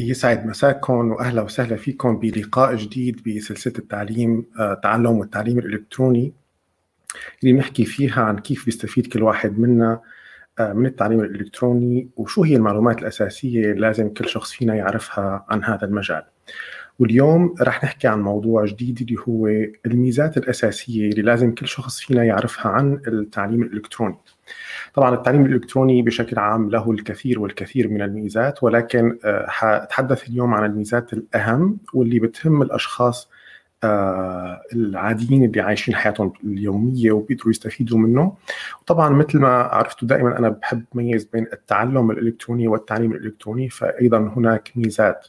يسعد مساكم وأهلا وسهلا فيكم بلقاء جديد بسلسلة التعليم التعلم والتعليم الإلكتروني اللي بنحكي فيها عن كيف بيستفيد كل واحد منا من التعليم الإلكتروني وشو هي المعلومات الأساسية اللي لازم كل شخص فينا يعرفها عن هذا المجال. واليوم رح نحكي عن موضوع جديد اللي هو الميزات الأساسية اللي لازم كل شخص فينا يعرفها عن التعليم الإلكتروني. طبعا التعليم الإلكتروني بشكل عام له الكثير والكثير من الميزات ولكن حاتحدث اليوم عن الميزات الأهم واللي بتهم الأشخاص العاديين اللي عايشين حياتهم اليومية وبيقدروا يستفيدوا منه. وطبعا مثل ما عرفتوا دائما أنا بحب ميز بين التعلم الإلكتروني والتعليم الإلكتروني فايضا هناك ميزات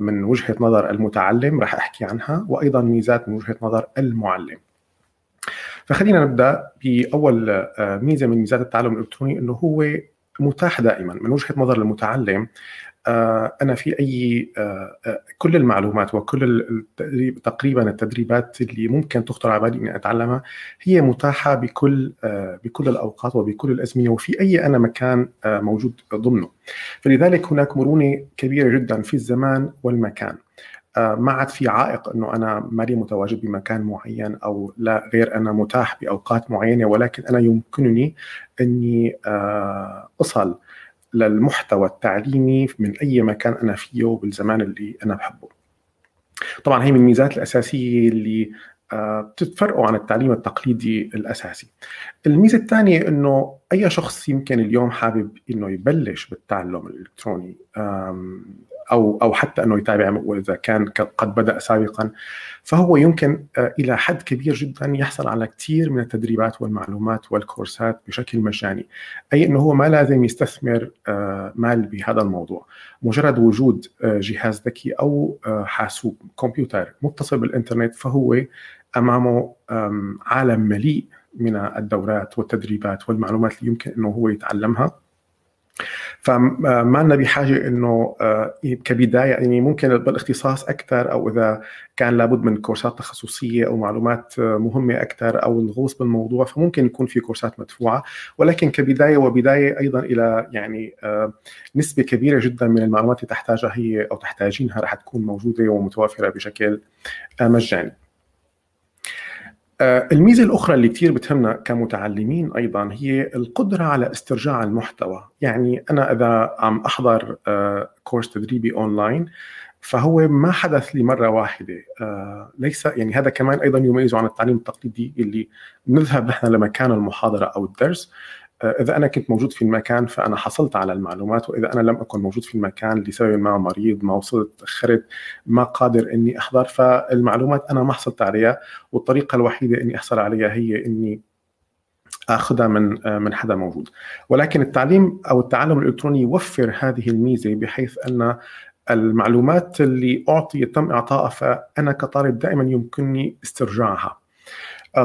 من وجهة نظر المتعلم راح أحكي عنها وأيضا ميزات من وجهة نظر المعلم. فخلينا نبدأ بأول ميزة من ميزات التعلم الإلكتروني إنه هو متاح دائما من وجهة نظر المتعلم. أنا في أي كل المعلومات وكل تقريبا التدريبات اللي ممكن تخطر على بالي إني أتعلمها هي متاحة بكل بكل الأوقات وبكل الازمنه وفي أي أنا مكان موجود ضمنه. فلذلك هناك مرونة كبيرة جدا في الزمان والمكان. ما عاد في عائق إنه أنا مالي متواجد بمكان معين أو لا غير أنا متاح بأوقات معينة ولكن أنا يمكنني إني أصل للمحتوى التعليمي من أي مكان أنا فيه بالزمان اللي أنا بحبه. طبعا هي من الميزات الأساسية اللي بتتفرقوا عن التعليم التقليدي الأساسي. الميزة الثانية إنه أي شخص يمكن اليوم حابب إنه يبلش بالتعلم الإلكتروني أو أو حتى أنه يتابع وإذا كان قد بدأ سابقا. فهو يمكن إلى حد كبير جدا يحصل على كثير من التدريبات والمعلومات والكورسات بشكل مجاني. أي إنه هو ما لازم يستثمر مال بهذا الموضوع. مجرد وجود جهاز ذكي أو حاسوب كمبيوتر متصل بالإنترنت فهو أمامه عالم مليء من الدورات والتدريبات والمعلومات اللي يمكن إنه هو يتعلمها. فما لنا بحاجة إنه كبداية يعني ممكن بالاختصاص أكثر أو إذا كان لابد من كورسات تخصصية أو معلومات مهمة أكثر أو الغوص بالموضوع فممكن يكون في كورسات مدفوعة ولكن كبداية وبداية أيضا إلى يعني نسبة كبيرة جدا من المعلومات اللي تحتاجها هي أو تحتاجينها رح تكون موجودة ومتوفرة بشكل مجاني. الميزة الأخرى اللي كثير بتهمنا كمتعلمين أيضا هي القدرة على استرجاع المحتوى، يعني أنا إذا عم أحضر كورس تدريبي أونلاين فهو ما حدث لي مرة واحدة. ليس يعني هذا كمان أيضا يميزه عن التعليم التقليدي اللي نذهب نحن لمكان المحاضرة أو الدرس. إذا أنا كنت موجود في المكان فأنا حصلت على المعلومات وإذا أنا لم أكن موجود في المكان لسبب ما مريض ما وصلت تأخرت ما قادر إني أحضر فالمعلومات أنا ما حصلت عليها والطريقة الوحيدة إني أحصل عليها هي إني آخذها من من حدا موجود. ولكن التعليم أو التعلم الإلكتروني يوفر هذه الميزة بحيث أن المعلومات اللي أعطي تم إعطائها فأنا كطالب دائما يمكنني استرجاعها.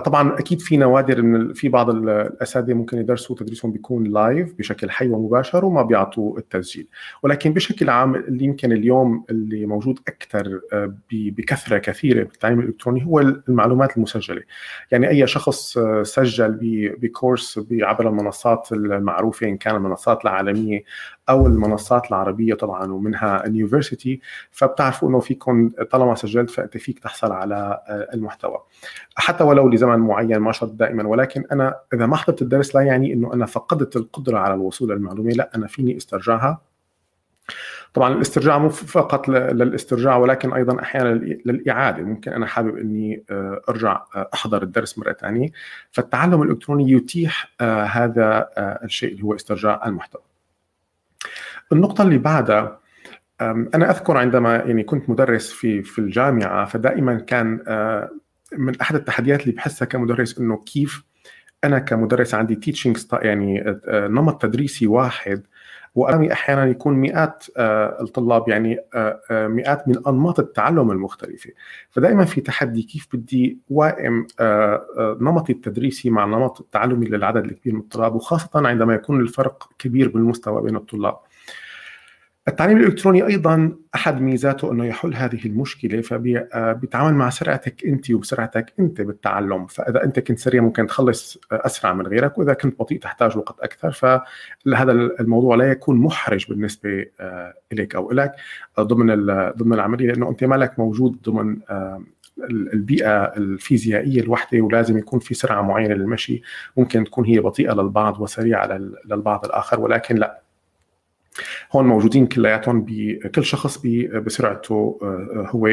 طبعا أكيد في نوادر من في بعض الأساتذة ممكن يدرسوا تدريسهم بيكون live بشكل حي ومباشر وما بيعطوا التسجيل. ولكن بشكل عام اللي يمكن اليوم اللي موجود أكثر بكثرة كثيرة بالتعليم الإلكتروني هو المعلومات المسجلة. يعني أي شخص سجل ب course عبر المنصات المعروفة إن كان المنصات العالمية أو المنصات العربية طبعا ومنها اليونيفرسيتي فبتعرفوا إنه فيكم طالما سجلت فأنت فيك تحصل على المحتوى. حتى ولو لزمن معين ما شرط دائما. ولكن أنا إذا ما حضرت الدرس لا يعني إنه أنا فقدت القدرة على الوصول للمعلومة لا أنا فيني استرجعها طبعا الاسترجاع مو فقط للاسترجاع ولكن أيضا أحيانا للإعادة. ممكن أنا حابب إني أرجع أحضر الدرس مرة ثانية فالتعلم الإلكتروني يتيح هذا الشيء اللي هو استرجاع المحتوى. النقطة اللي بعدها أنا أذكر عندما يعني كنت مدرس في في الجامعة فدائما كان من أحد التحديات اللي بحسها كمدرس إنه كيف أنا كمدرس عندي تيتشنج يعني نمط تدريسي واحد وأمامي أحيانا يكون مئات الطلاب يعني مئات من أنماط التعلم المختلفة. فدائما في تحدي كيف بدي وائم نمطي التدريسي مع النمط التعلمي للعدد الكبير من الطلاب وخاصة عندما يكون الفرق كبير بالمستوى بين الطلاب. التعليم الإلكتروني أيضا أحد ميزاته إنه يحل هذه المشكلة فبيتعامل مع سرعتك أنت وبسرعتك أنت بالتعلم. فإذا أنت كنت سريع ممكن تخلص أسرع من غيرك وإذا كنت بطيء تحتاج وقت أكثر. فهذا الموضوع لا يكون محرج بالنسبة لك أو لك ضمن ضمن العملية لأنه أنت مالك موجود ضمن البيئة الفيزيائية الوحدة ولازم يكون في سرعة معينة للمشي. ممكن تكون هي بطيئة للبعض وسريعة للبعض الآخر ولكن لا. هون موجودين كلياتهم بكل شخص بسرعته آه، هو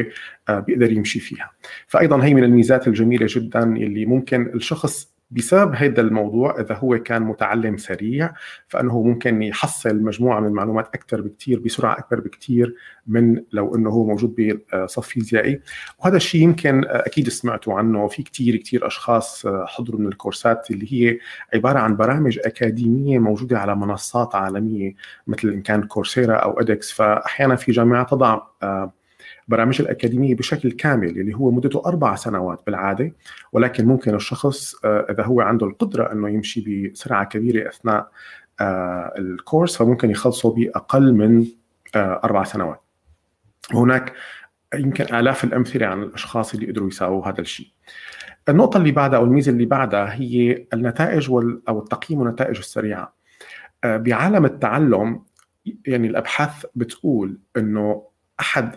آه، بيقدر يمشي فيها. فايضا هي من الميزات الجميلة جدا اللي ممكن الشخص بسبب هذا الموضوع إذا هو كان متعلم سريع فأنه ممكن يحصل مجموعة من المعلومات أكثر بكثير بسرعة أكبر بكثير من لو إنه هو موجود بصف فيزيائي. وهذا الشيء يمكن أكيد سمعتوا عنه. في كثير كثير أشخاص حضروا من الكورسات اللي هي عبارة عن برامج أكاديمية موجودة على منصات عالمية مثل إن كان كورسيرا أو أدكس. فأحيانا في جامعات تضع برامج الأكاديمية بشكل كامل اللي هو مدته أربع سنوات بالعادة ولكن ممكن الشخص آه، إذا هو عنده القدرة أنه يمشي بسرعة كبيرة أثناء آه، الكورس فممكن يخلصه بأقل من آه، أربع سنوات. هناك يمكن آلاف الأمثلة عن الأشخاص اللي قدروا يساووا هذا الشيء. النقطة اللي بعدها أو الميزة اللي بعدها هي النتائج وال أو التقييم والنتائج السريعة. بعالم التعلم يعني الأبحاث بتقول أنه أحد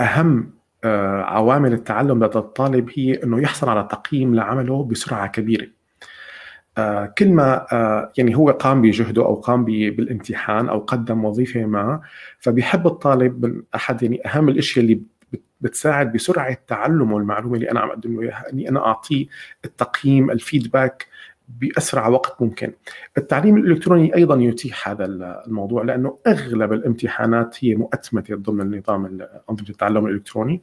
أهم آه، عوامل التعلم لدى الطالب هي إنه يحصل على تقييم لعمله بسرعة كبيرة. آه، كل ما آه، يعني هو قام بجهده أو قام بالامتحان أو قدم وظيفة ما فبيحب الطالب من أحد يعني أهم الاشياء اللي بتساعد بسرعة تعلمه المعلومة اللي أنا عم أقدم له إياها إني أنا أعطيه التقييم الفيدباك بأسرع وقت ممكن. التعليم الإلكتروني أيضا يتيح هذا الموضوع لأنه أغلب الامتحانات هي مؤتمتة ضمن نظام أنظمة التعلم الإلكتروني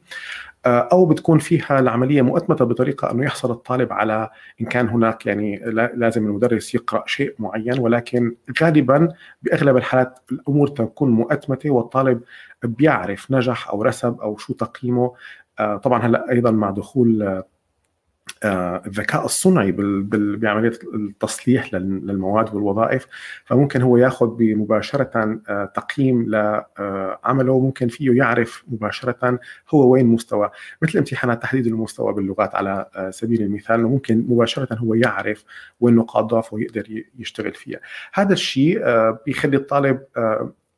آه، أو بتكون فيها العملية مؤتمتة بطريقة أنه يحصل الطالب على إن كان هناك يعني لازم المدرس يقرأ شيء معين ولكن غالبا بأغلب الحالات الأمور تكون مؤتمتة والطالب بيعرف نجح أو رسب أو شو تقييمه آه، طبعا هلأ أيضا مع دخول آه، الذكاء الصنعي بعملية التصليح للمواد والوظائف فممكن هو ياخذ مباشره آه، تقييم لعمله ممكن فيه يعرف مباشرة هو وين مستوى. مثل امتحانات تحديد المستوى باللغات على آه، سبيل المثال ممكن مباشرة هو يعرف وين نقاط ضعفه ويقدر يشتغل فيها. هذا الشيء بيخلي الطالب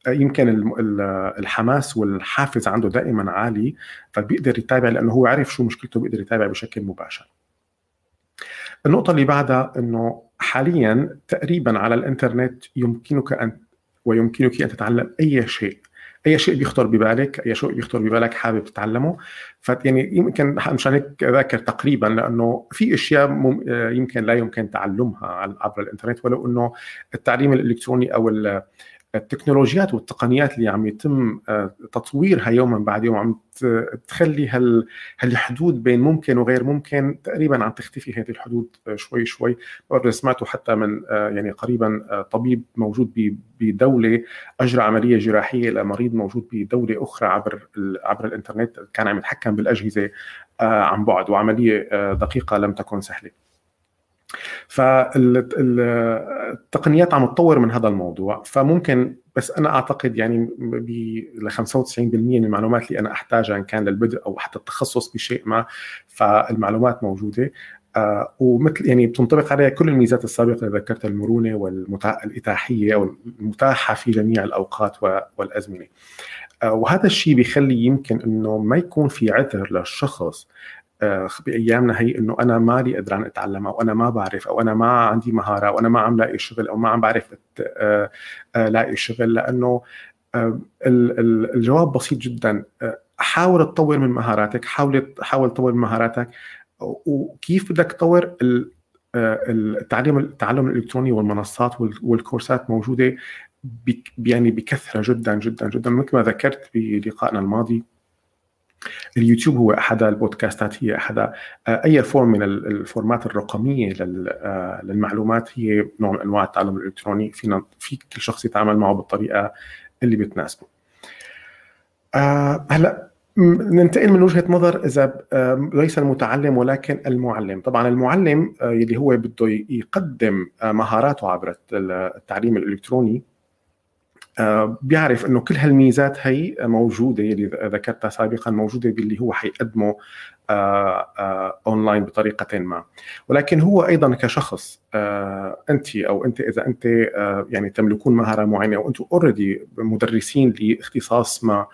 يمكن الحماس والحافز عنده دائما عالي فبيقدر يتابع لأنه هو عارف شو مشكلته بيقدر يتابع بشكل مباشر. النقطة اللي بعدها إنه حاليا تقريبا على الإنترنت يمكنك ان ويمكنك أن تتعلم أي شيء. أي شيء بيخطر ببالك أي شيء بيخطر ببالك حابب تتعلمه. فيعني يمكن مشان هيك اذكر تقريبا لأنه في أشياء يمكن لا يمكن تعلمها عبر الإنترنت ولو إنه التعليم الإلكتروني أو التكنولوجيات والتقنيات اللي عم يتم آه، تطويرها يوما بعد يوم عم تخلي هال هالحدود بين ممكن وغير ممكن تقريبا عم تختفي هذه الحدود آه، شوي شوي. سمعته حتى من آه، يعني قريبا طبيب موجود بدولة أجرى عملية جراحية لمريض موجود بدولة أخرى عبر عبر الإنترنت كان عم يتحكم بالأجهزة عن بعد وعملية دقيقة لم تكن سهلة. فالتقنيات عم تطور من هذا الموضوع فممكن بس أنا أعتقد يعني ل 95% من المعلومات اللي أنا أحتاجها إن كان للبدء أو حتى التخصص بشيء ما فالمعلومات موجودة آه ومثل يعني بتنطبق عليها كل الميزات السابقة اللي ذكرتها المرونة والاتاحيه أو المتاحه في جميع الأوقات والأزمنة. آه وهذا الشيء بيخلي يمكن إنه ما يكون في عذر للشخص بأيامنا هي إنه أنا مالي قدران اتعلم أو أنا ما بعرف أو أنا ما عندي مهارة أو أنا ما عم لاقي شغل أو ما عم بعرف آه، آه، لاقي شغل. لأنه الجواب بسيط جدا. حاول تطور من مهاراتك حاول حاول تطور من مهاراتك. وكيف بدك تطور؟ التعليم التعلم الإلكتروني والمنصات والكورسات موجودة يعني بكثرة جدا جدا جدا. مثل ما ذكرت بلقائنا الماضي اليوتيوب هو أحد البودكاستات هي أحد أي form من ال formats الرقميه آه، للمعلومات. هي نوع من أنواع التعلم الإلكتروني. فينا في كل شخص يتعامل معه بالطريقة اللي بتناسبه. آه، هلأ ننتقل من وجهة نظر إذا ليس المتعلم ولكن المعلم، طبعا المعلم آه، اللي هو بده يقدم مهاراته عبر التعليم الإلكتروني بيعرف إنه كل هالميزات هي موجودة اللي ذكرتها سابقا موجودة باللي هو حيقدمه اونلاين بطريقة ما. ولكن هو أيضا كشخص أنت أو أنت إذا أنت يعني تملكون مهارة معينة أو أنتم already مدرسين لإختصاص ما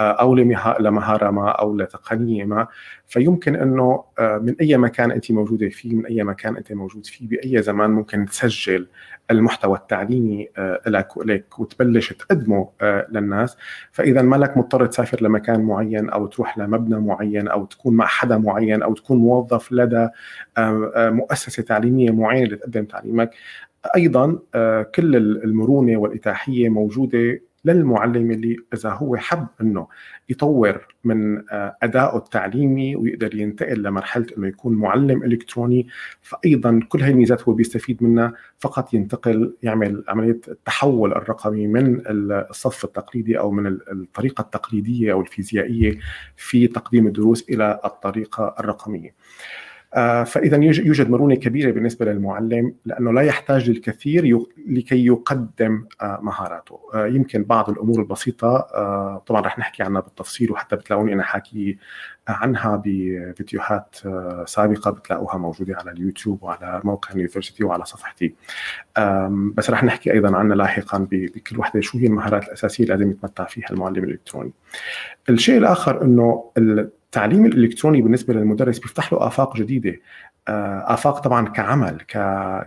أو لمهاره ما أو لتقنيه ما فيمكن أنه من أي مكان أنت موجودة فيه من أي مكان أنت موجود فيه بأي زمان ممكن تسجل المحتوى التعليمي لك ولك وتبلش تقدمه للناس. فإذا ما لك مضطر تسافر لمكان معين أو تروح لمبنى معين أو تكون مع حدا معين أو تكون موظف لدى مؤسسة تعليمية معينة لتقدم تعليمك. أيضا كل المرونة والإتاحية موجودة للمعلم اللي إذا هو حب إنه يطور من آه، أدائه التعليمي ويقدر ينتقل لمرحلة إنه يكون معلم إلكتروني فايضا كل هاي الميزات هو بيستفيد منها فقط ينتقل يعمل عملية التحول الرقمي من الصف التقليدي أو من الطريقة التقليدية أو الفيزيائية في تقديم الدروس إلى الطريقة الرقمية. آه، فإذا يوجد مرونة كبيرة بالنسبة للمعلم لأنه لا يحتاج للكثير لكي يقدم آه، مهاراته. آه، يمكن بعض الأمور البسيطة طبعا رح نحكي عنها بالتفصيل وحتى بتلاقوني أنا حاكي عنها بفيديوهات سابقة بتلاقوها موجودة على اليوتيوب وعلى موقع اليونيفرسيتي وعلى صفحتي. بس رح نحكي أيضا عنها لاحقا بكل وحدة شو هي المهارات الأساسية اللي لازم يتمتع فيها المعلم الإلكتروني. الشيء الآخر إنه التعليم الإلكتروني بالنسبة للمدرس بيفتح له آفاق جديدة. آه، آفاق طبعا كعمل ك...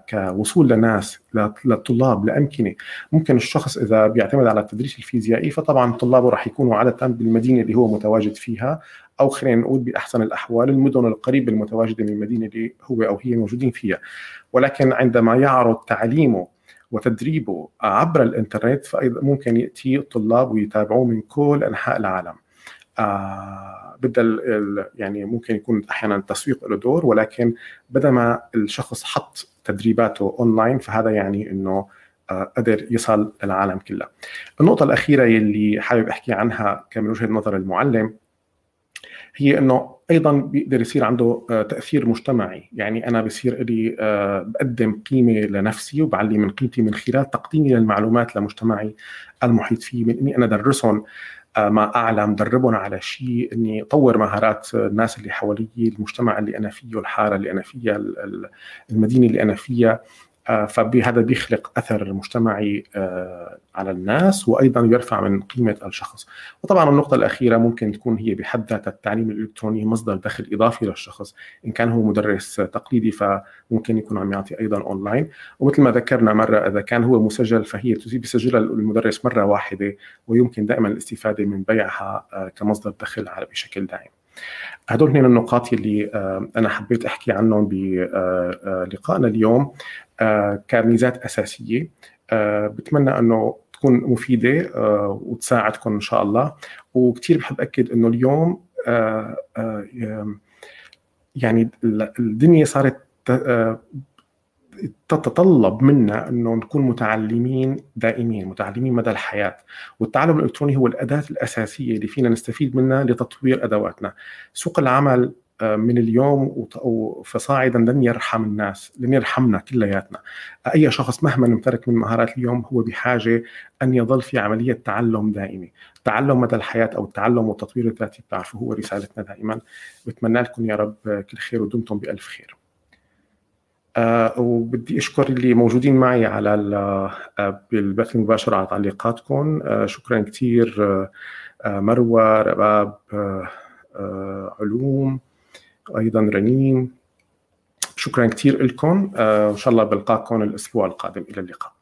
كوصول لناس للطلاب لأمكنة. ممكن الشخص إذا بيعتمد على التدريس الفيزيائي فطبعا طلابه راح يكونوا عادة بالمدينة اللي هو متواجد فيها أو خلينا نقول بأحسن الأحوال المدن القريبه المتواجدة من المدينة اللي هو أو هي موجودين فيها. ولكن عندما يعرض تعليمه وتدريبه عبر الإنترنت فايضا ممكن يأتي الطلاب ويتابعوه من كل أنحاء العالم. آه بدل يعني ممكن يكون أحيانا التسويق له دور ولكن بدل ما الشخص حط تدريباته اونلاين فهذا يعني إنه آه قدر يصل للعالم كله. النقطة الأخيرة اللي حابب أحكي عنها كمن وجهة نظر المعلم هي إنه أيضا بيقدر يصير عنده آه، تأثير مجتمعي. يعني أنا بصير لي آه، بقدم قيمة لنفسي وبعلي من قيمتي من خلال تقديمي للمعلومات لمجتمعي المحيط فيه من إني أنا ادرسهم آه، ما أعلم دربهم على شيء إني اطور مهارات الناس اللي حوالي المجتمع اللي أنا فيه الحارة اللي أنا فيها المدينة اللي أنا فيها. آه، فبهذا بيخلق أثر مجتمعي آه، على الناس وأيضا يرفع من قيمة الشخص. وطبعا النقطة الأخيرة ممكن تكون هي بحد ذاتها التعليم الإلكتروني مصدر دخل إضافي للشخص، إن كان هو مدرس تقليدي فممكن يكون عم يعطي أيضا أونلاين، ومثل ما ذكرنا مرة إذا كان هو مسجل فهي بيسجلها المدرس مرة واحدة ويمكن دائما الاستفادة من بيعها آه، كمصدر دخل بشكل دائم. هدول هن النقاط اللي أنا حبيت أحكي عنهم بلقائنا اليوم آه، كميزات أساسية. آه، بتمنى إنه تكون مفيدة آه، وتساعدكم إن شاء الله. وكثير بحب أكد إنه اليوم يعني الدنيا صارت تتطلب منا إنه نكون متعلمين دائمين متعلمين مدى الحياة. والتعلم الإلكتروني هو الأداة الأساسية اللي فينا نستفيد منها لتطوير أدواتنا. سوق العمل من اليوم فصاعدا لن يرحم الناس لن يرحمنا كلياتنا. أي شخص مهما امتلك من مهارات اليوم هو بحاجة أن يظل في عملية تعلم دائمة. تعلم مدى الحياة أو التعلم والتطوير الذاتي بتعرفوا هو رسالتنا دائما. بتمنى لكم يا رب كل خير ودمتم بألف خير. آه وبدي أشكر اللي موجودين معي على آه، بالبث المباشر على تعليقاتكم. آه شكرا كثير مروة رباب علوم أيضا رنيم شكرا كثير لكم وإن شاء الله بلقاكم الأسبوع القادم. إلى اللقاء.